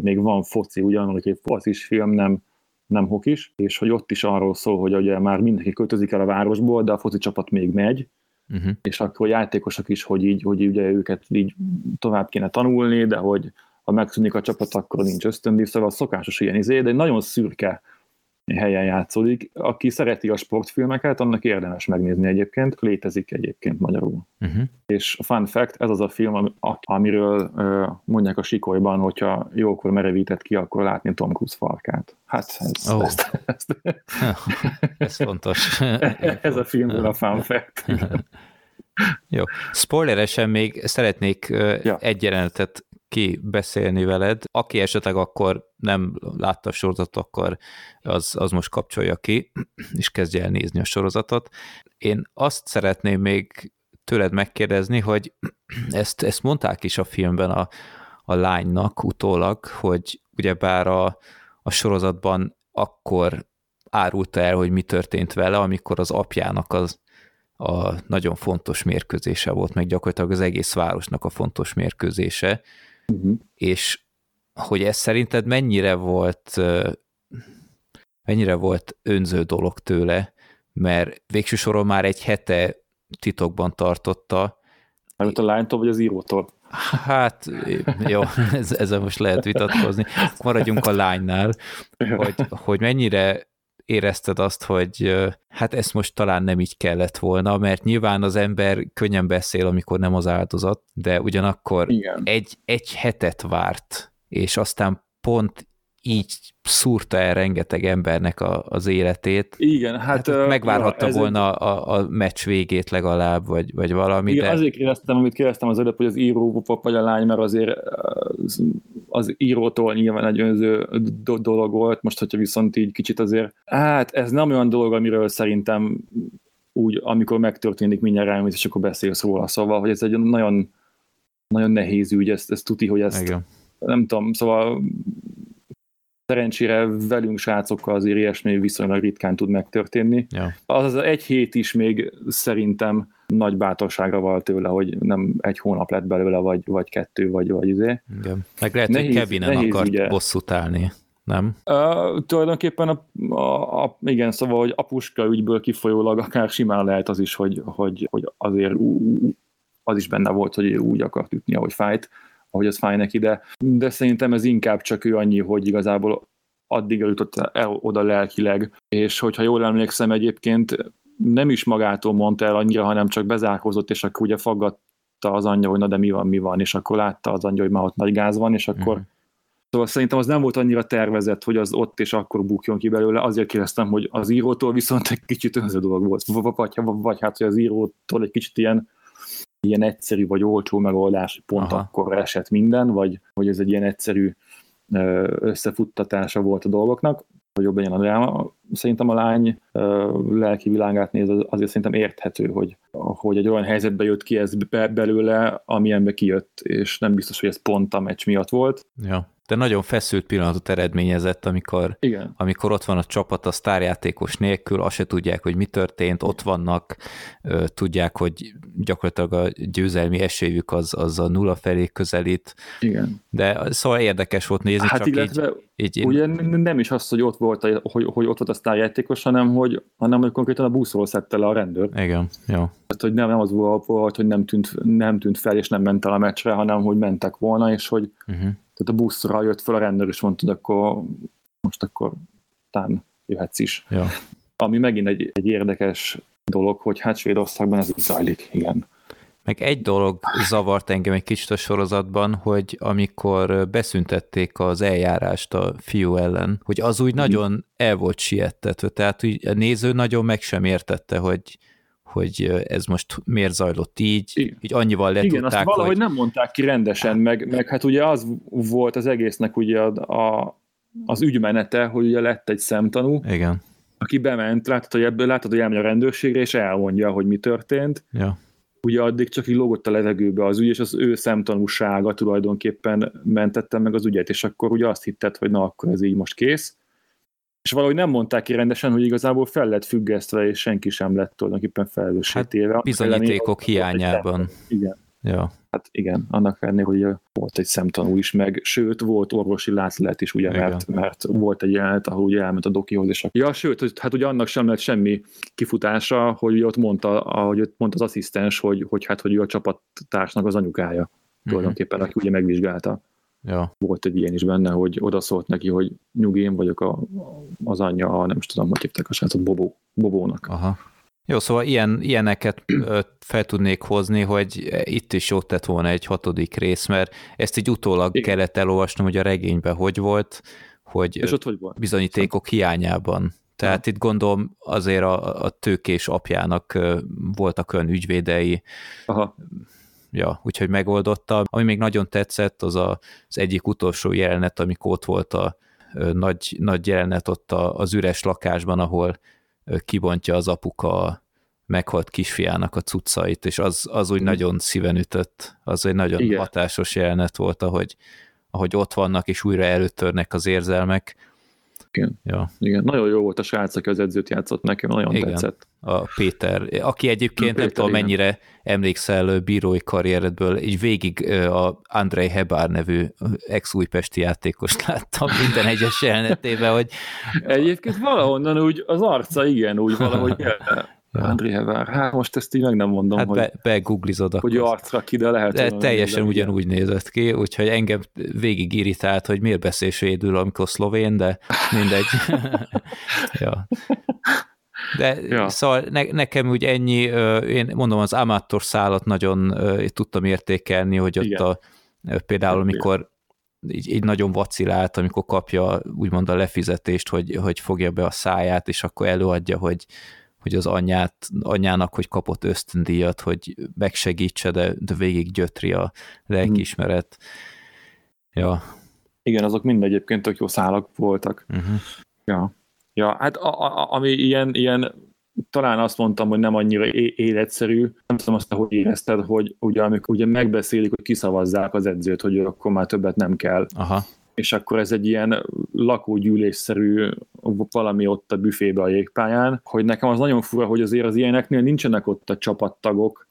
még van foci, ugyanúgy, hogy egy focis film, nem, nem hokis, és hogy ott is arról szól, hogy ugye már mindenki költözik el a városból, de a foci csapat még megy, uh-huh. és akkor a játékosok is, hogy így, hogy ugye őket így tovább kéne tanulni, de hogy ha megszűnik a csapat, akkor nincs ösztöndíj, szóval szokásos ilyen izé, de egy nagyon szürke helyen játszódik. Aki szereti a sportfilmeket, annak érdemes megnézni egyébként, létezik egyébként magyarul. Uh-huh. És a fun fact, ez az a film, amiről mondják a sikolyban, hogyha jókor merevített ki, akkor látni Tom Cruise farkát. Hát ez, oh. ez, ez, ez fontos. [LAUGHS] ez a filmről a fun fact. [LAUGHS] Jó. Spoileresen még szeretnék ja. egy jelenetet kibeszélni veled. Aki esetleg akkor nem látta a sorozatot, akkor az, az most kapcsolja ki, [CLEARS THROAT] és kezdje el nézni a sorozatot. Én azt szeretném még tőled megkérdezni, hogy [CLEARS THROAT] ezt, ezt mondták is a filmben a, a lánynak utólag, hogy ugyebár a, a sorozatban akkor árulta el, hogy mi történt vele, amikor az apjának az a nagyon fontos mérkőzése volt, meg gyakorlatilag az egész városnak a fontos mérkőzése, uh-huh. és hogy ez szerinted mennyire volt mennyire volt önző dolog tőle, mert végső soron már egy hete titokban tartotta. Mármint a lánytól, vagy az írótól? Hát, jó, ez, ezzel most lehet vitatkozni. Maradjunk a lánynál, [LAUGHS] hogy, hogy mennyire érezted azt, hogy hát ezt most talán nem így kellett volna, mert nyilván az ember könnyen beszél, amikor nem az áldozat, de ugyanakkor Igen. egy, egy hetet várt, és aztán pont így szúrta el rengeteg embernek a, az életét. Igen, hát... hát megvárhatta ja, volna egy... a, a meccs végét legalább, vagy, vagy valami, Igen, de... azért kérdeztem, amit kérdeztem az előbb, hogy az író vagy a lány, mert azért az írótól nyilván egy önző dolog volt, most hogyha viszont így kicsit azért, hát ez nem olyan dolog, amiről szerintem úgy, amikor megtörténik mindjárt rájössz, és akkor beszélsz róla, szóval, hogy ez egy nagyon, nagyon nehéz ügy, ezt, ezt tuti, hogy ezt Igen. nem tudom, szóval Szerencsére velünk srácokkal azért ilyesmi viszonylag ritkán tud megtörténni. Ja. Az az egy hét is még szerintem nagy bátorságra van tőle, hogy nem egy hónap lett belőle, vagy, vagy kettő, vagy, vagy izé. Igen. Meg lehet, nehéz, hogy Kevinen nehéz, akart ugye. bosszút állni nem? Uh, tulajdonképpen a, a, a, igen, szóval, hogy apuska ügyből kifolyólag akár simán lehet az is, hogy, hogy, hogy azért az is benne volt, hogy úgy akart ütni, ahogy fájt ahogy az fáj neki, de, de szerintem ez inkább csak ő annyi, hogy igazából addig eljutott el oda lelkileg, és hogyha jól emlékszem egyébként nem is magától mondta el annyira, hanem csak bezárkózott, és akkor ugye faggatta az anyja, hogy na de mi van, mi van, és akkor látta az anyja, hogy már ott nagy gáz van, és akkor uh-huh. Szóval szerintem az nem volt annyira tervezett, hogy az ott és akkor bukjon ki belőle, azért kérdeztem, hogy az írótól viszont egy kicsit önző dolog volt, vagy, vagy, vagy hát, hogy az írótól egy kicsit ilyen ilyen egyszerű vagy olcsó megoldás, pont Aha. akkor esett minden, vagy hogy ez egy ilyen egyszerű összefuttatása volt a dolgoknak, hogy jobb legyen a dráma. Szerintem a lány lelki világát néz, azért szerintem érthető, hogy, hogy egy olyan helyzetbe jött ki ez belőle, amilyenbe kijött, és nem biztos, hogy ez pont a meccs miatt volt. Ja de nagyon feszült pillanatot eredményezett, amikor, Igen. amikor ott van a csapat a sztárjátékos nélkül, azt se tudják, hogy mi történt, ott vannak, tudják, hogy gyakorlatilag a győzelmi esélyük az, az a nulla felé közelít. Igen. De szóval érdekes volt nézni, hát csak illetve, így, így... Ugye nem is az, hogy ott volt, a, hogy, hogy ott volt a sztárjátékos, hanem hogy, hanem hogy konkrétan a buszról szedte le a rendőr. Igen, jó. Tehát, hogy nem, nem az volt, hogy nem tűnt, nem tűnt fel, és nem ment el a meccsre, hanem hogy mentek volna, és hogy uh-huh tehát a buszra jött fel a rendőr, és mondta, hogy akkor most akkor tán jöhetsz is. Ja. Ami megint egy, egy érdekes dolog, hogy hát Svédországban ez így zajlik, igen. Meg egy dolog zavart engem egy kicsit a sorozatban, hogy amikor beszüntették az eljárást a fiú ellen, hogy az úgy nagyon el volt siettetve, tehát úgy a néző nagyon meg sem értette, hogy hogy ez most miért zajlott így, Igen. így annyival letudták, Igen, azt valahogy hogy... nem mondták ki rendesen, meg, meg hát ugye az volt az egésznek ugye a, a, az ügymenete, hogy ugye lett egy szemtanú, Igen. aki bement, látod, hogy ebből látod, hogy elmegy a rendőrségre, és elmondja, hogy mi történt. Ja. Ugye addig csak így lógott a levegőbe az ügy, és az ő szemtanúsága tulajdonképpen mentette meg az ügyet, és akkor ugye azt hitted, hogy na, akkor ez így most kész és valahogy nem mondták ki rendesen, hogy igazából fel lett függesztve, és senki sem lett tulajdonképpen felelősségtéve. Hát bizonyítékok hiányában. Igen. Ja. Hát igen, annak ellenére, hogy volt egy szemtanú is, meg sőt, volt orvosi látszlet is, ugye, mert, mert volt egy jelenet, ahol ugye elment a dokihoz, és a... Ja, sőt, hogy, hát ugye annak sem lett semmi kifutása, hogy ott mondta, ahogy ott mondta az asszisztens, hogy, hogy hát, hogy ő a csapattársnak az anyukája, uh-huh. tulajdonképpen, aki ugye megvizsgálta. Ja. Volt egy ilyen is benne, hogy odaszólt neki, hogy nyugi, én vagyok a, az a nem is tudom, hogy hívták a srácot, Bobó, Bobónak. Aha. Jó, szóval ilyen, ilyeneket fel tudnék hozni, hogy itt is jót tett volna egy hatodik rész, mert ezt így utólag Igen. kellett elolvasnom, hogy a regényben hogy volt, hogy, És ott hogy volt? bizonyítékok hiányában. Tehát itt gondolom azért a, a tőkés apjának voltak olyan ügyvédei, Aha ja, úgyhogy megoldotta. Ami még nagyon tetszett, az a, az egyik utolsó jelenet, amikor ott volt a nagy, nagy jelenet ott a, az üres lakásban, ahol kibontja az apuka a meghalt kisfiának a cuccait, és az, az úgy mm. nagyon szíven ütött, az egy nagyon Igen. hatásos jelenet volt, ahogy, ahogy ott vannak, és újra előtörnek az érzelmek. Igen. Ja. Igen. Nagyon jó volt a srác, aki az edzőt játszott nekem, nagyon Igen. tetszett. A Péter, aki egyébként Péter, nem tudom igen. mennyire emlékszel bírói karrieredből, így végig a Andrei Hebár nevű ex-újpesti játékost [LAUGHS] láttam minden egyes jelenetében, hogy Egyébként valahonnan úgy az arca, igen, úgy valahogy [LAUGHS] Ja. André Hever. Hát most ezt így meg nem mondom, hát hogy, be, begooglizod akkor. hogy arcra ki, de lehet. De teljesen igen. ugyanúgy nézett ki, úgyhogy engem végig irritált, hogy miért beszél svédül, amikor szlovén, de mindegy. [LAUGHS] ja. De ja. Szóval ne, nekem úgy ennyi, én mondom, az Amator szálat nagyon tudtam értékelni, hogy ott Igen. a, például, amikor így, így nagyon vacilált, amikor kapja úgymond a lefizetést, hogy, hogy fogja be a száját, és akkor előadja, hogy, hogy az anyját, anyjának, hogy kapott ösztöndíjat, hogy megsegítse, de, de végig gyötri a lelkiismeret. Ja. Igen, azok mind egyébként tök jó szálak voltak. Uh-huh. Ja, ja hát a, a, ami ilyen, ilyen, talán azt mondtam, hogy nem annyira életszerű, nem tudom azt, hogy érezted, hogy ugye amikor ugye megbeszélik, hogy kiszavazzák az edzőt, hogy akkor már többet nem kell, Aha. És akkor ez egy ilyen lakógyűlésszerű valami ott a büfébe a jégpályán, hogy nekem az nagyon fura, hogy azért az ilyeneknél nincsenek ott a csapattagok,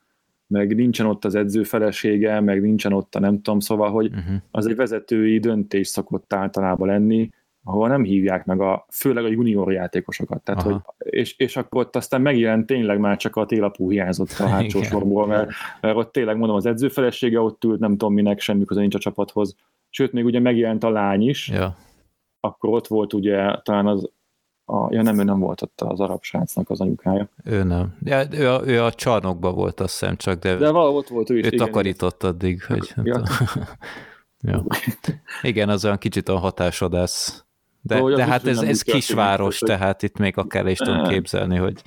meg nincsen ott az edző felesége, meg nincsen ott a nem tudom, szóval, hogy Uh-huh. az egy vezetői döntés szokott általában lenni, ahol nem hívják meg a, főleg a junior játékosokat. Tehát, Aha. hogy, és, és akkor ott aztán megjelent tényleg már csak a télapú hiányzott a hátsó sorból, mert, mert ott tényleg mondom, az edző felesége ott ült, nem tudom minek, semmi köze nincs a csapathoz. Sőt, még ugye megjelent a lány is, Ja. akkor ott volt ugye talán az, a, ja nem, ő nem volt ott az arab srácnak az anyukája. Ő nem. Ja, ő, a, ő a csarnokban volt, azt hiszem csak, de, De valahol ott volt ő is. ő igen, takarított addig, hogy Ja. [LAUGHS] ja. Igen, az olyan kicsit a hatásodász. De, Ó, de hát ez, ez kisváros, tehát itt még akár is tudom képzelni, hogy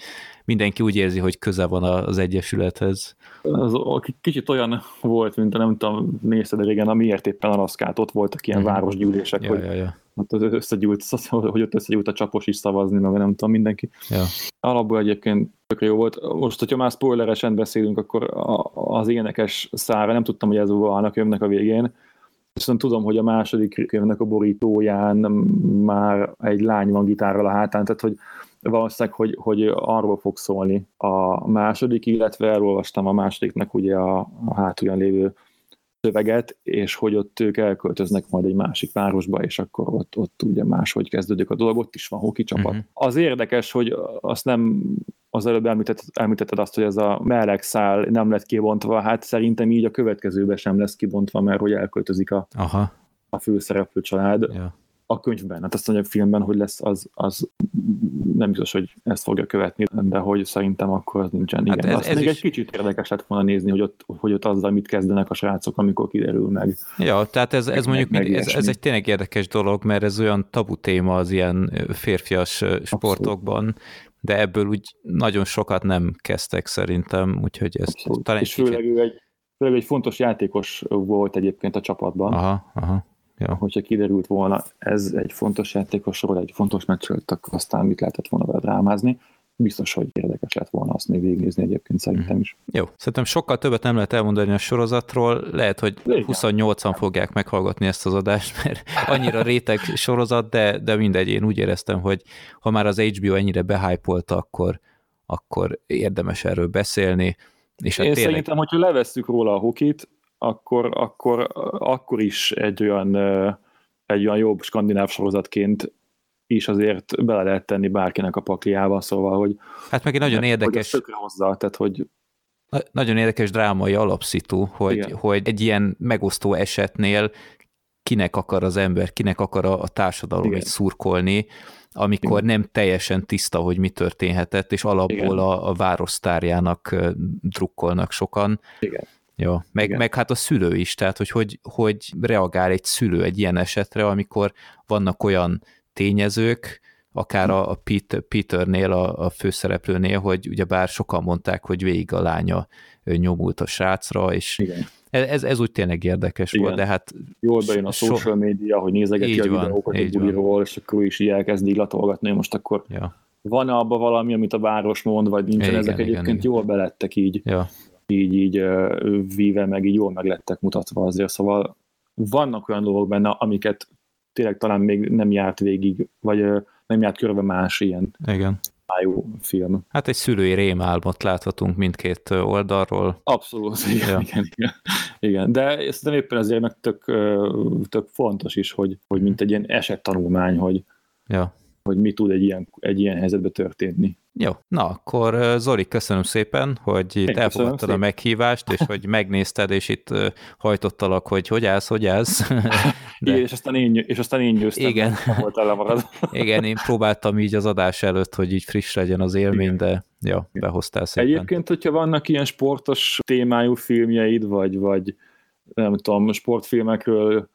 mindenki úgy érzi, hogy köze van az egyesülethez. az kicsit olyan volt, mint a nem tudom, nézted régen, amiért éppen a raszkát, ott voltak ilyen Mhm. városgyűlések, Ja, hogy ja, ja. az összegyűlt, [LAUGHS] hogy ott összegyűlt a csapos is szavazni, meg nem tudom, mindenki. ja. Alapból egyébként tökre jó volt. Most, hogyha már spoileresen beszélünk, akkor az énekes szára, nem tudtam, hogy ez van a könyvnek a végén, viszont tudom, hogy a második könyvnek a borítóján már egy lány van gitárral a hátán, tehát hogy valószínűleg, hogy, hogy arról fog szólni a második, illetve elolvastam a másodiknak ugye a, a hátulján lévő szöveget, és hogy ott ők elköltöznek majd egy másik városba, és akkor ott, ott ugye máshogy kezdődik a dolog, ott is van hoki csapat. Uh-huh. Az érdekes, hogy azt nem az előbb említetted, említetted azt, hogy ez a meleg szál nem lett kibontva, hát szerintem így a következőben sem lesz kibontva, mert hogy elköltözik a, Aha, a főszereplő család ja. A könyvben. Hát azt mondja, a filmben, hogy lesz, az, az nem biztos, hogy ezt fogja követni, de hogy szerintem akkor az nincsen. Igen, Hát ez- azt ez még is- egy kicsit érdekes lett volna nézni, hogy ott, hogy ott azzal mit kezdenek a srácok, amikor kiderül meg. Ja, tehát ez, ez Meg- mondjuk meg mind, ez, ez egy tényleg érdekes dolog, mert ez olyan tabu téma az ilyen férfias sportokban, de ebből úgy nagyon sokat nem kezdtek szerintem, úgyhogy ez Abszolút. talán És kicsit... főleg ő egy, főleg egy fontos játékos volt egyébként a csapatban. Aha, aha, ja. Hogyha kiderült volna, ez egy fontos játékosról, egy fontos meccsről, akkor aztán mit lehetett volna vele drámázni. Biztos, hogy érdekes lett volna azt még végignézni egyébként szerintem is. Jó, szerintem sokkal többet nem lehet elmondani a sorozatról, lehet, hogy Igen. 28-an fogják meghallgatni ezt az adást, [LAUGHS] mert annyira réteg sorozat, de, de mindegy, én úgy éreztem, hogy ha már az HBO ennyire behypolta, akkor, akkor érdemes erről beszélni, és hát Én tényleg, szerintem, hogyha levesszük róla a hokit, akkor, akkor, akkor is egy olyan, egy olyan jobb skandináv sorozatként is azért bele lehet tenni bárkinek a pakliába, szóval, hogy hát meg egy nagyon hogy érdekes, tökre hozzá, tehát, hogy Na- Nagyon érdekes drámai alapszitu, hogy, Igen. hogy egy ilyen megosztó esetnél kinek akar az ember, kinek akar a, a társadalom Igen. így szurkolni, amikor nem teljesen tiszta, hogy mi történhetett, és alapból Igen. a, a város sztárjának drukkolnak sokan. Igen. Ja, meg, Igen. meg hát a szülő is, tehát hogy, hogy hogy reagál egy szülő egy ilyen esetre, amikor vannak olyan tényezők, akár a, a Pete, Peternél, a, a főszereplőnél, hogy ugyebár sokan mondták, hogy végig a lánya nyomult a srácra, és igen, ez, ez úgy tényleg érdekes Igen. volt, de hát jól bejön a So- social media, hogy nézegeti Így a van, videókat a így van. buliról, és akkor ő is így elkezd így latolgatni, hogy most akkor ja, van abban valami, amit a város mond, vagy nincsen, Igen, ezek igen, egyébként igen. jól belettek így, ja, így, így víve, meg így jól meg lettek mutatva azért, szóval vannak olyan dolgok benne, amiket tényleg talán még nem járt végig, vagy nem járt körbe más ilyen Igen. májú film. Hát egy szülői rémálmot láthatunk mindkét oldalról. Abszolút, igen, ja. igen, igen, igen. De szerintem éppen ezért meg tök, tök fontos is, hogy, hogy mint egy ilyen esettanulmány, hogy, ja. hogy mi tud egy ilyen, egy ilyen helyzetben történni. Jó, na akkor Zoli, köszönöm szépen, hogy itt elfogadtad a meghívást, és hogy megnézted, és itt hajtottalak, hogy hogy állsz, hogy állsz. [LAUGHS] De... Igen, és aztán én, és aztán én győztem, Igen. volt [LAUGHS] Igen, én próbáltam így az adás előtt, hogy így friss legyen az élmény, Igen. de ja, behoztál szépen. Egyébként, hogyha vannak ilyen sportos témájú filmjeid, vagy, vagy nem tudom, sportfilmekről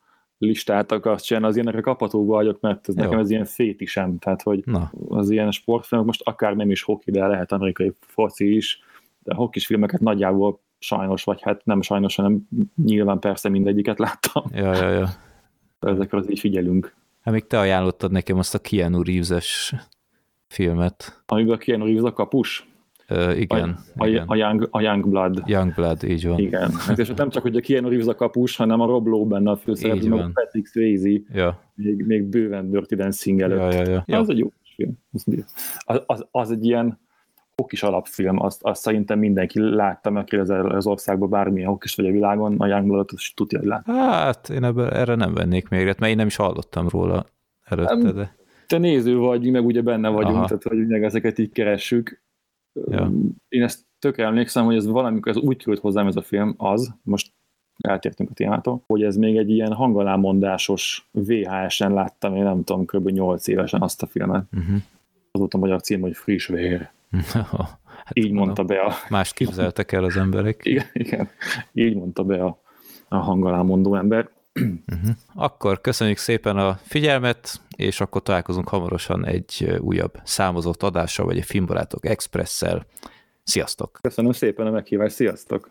listát akarsz csinálni, az ilyenekre kapható vagyok, mert ez Jó. nekem ez ilyen fétisem, tehát hogy Na. az ilyen sportfilmek most akár nem is hoki, de lehet amerikai foci is, de hokis filmeket nagyjából sajnos, vagy hát nem sajnos, hanem nyilván persze mindegyiket láttam. Ja, ja, ja. [LAUGHS] Ezekre az így figyelünk. Hát még te ajánlottad nekem azt a Keanu Reeves-es filmet. Amiben Keanu Reeves a kapus? Uh, igen. A, igen. A, young, a Young Blood. Young Blood, így van. Igen. Hát és nem csak, hogy a Keanu Reeves a kapus, hanem a Rob Lowe benne a főszereplő, meg Patrick Swayze. Ja. Még, még bőven Dirty Dancing előtt. Ja, ja, ja. ja. Az egy jó film. Az, az, az egy ilyen hokis alapfilm, azt, azt szerintem mindenki látta, aki az, az országban bármilyen hokis vagy a világon, a Young Blood-ot tudja, hogy lát. Hát én ebben, erre nem vennék még, mert én nem is hallottam róla előtte, de... Te néző vagy, meg ugye benne vagyunk, Aha. tehát hogy meg ezeket így keressük. Ja. Én ezt tök emlékszem, hogy ez valamikor ez úgy került hozzám ez a film, az, most eltértünk a témától, hogy ez még egy ilyen hangalámondásos VHS-en láttam, én nem tudom, kb. 8 évesen azt a filmet. Uh-huh. Az volt a magyar cím, hogy Friss vér. [LAUGHS] hát Így mondta be a... Más képzeltek el az emberek. [LAUGHS] igen, igen. Így mondta be a, a hangalámondó ember. Uh-huh. Akkor köszönjük szépen a figyelmet, és akkor találkozunk hamarosan egy újabb számozott adással, vagy egy Filmbarátok Expresszel. Sziasztok! Köszönöm szépen a meghívást, sziasztok!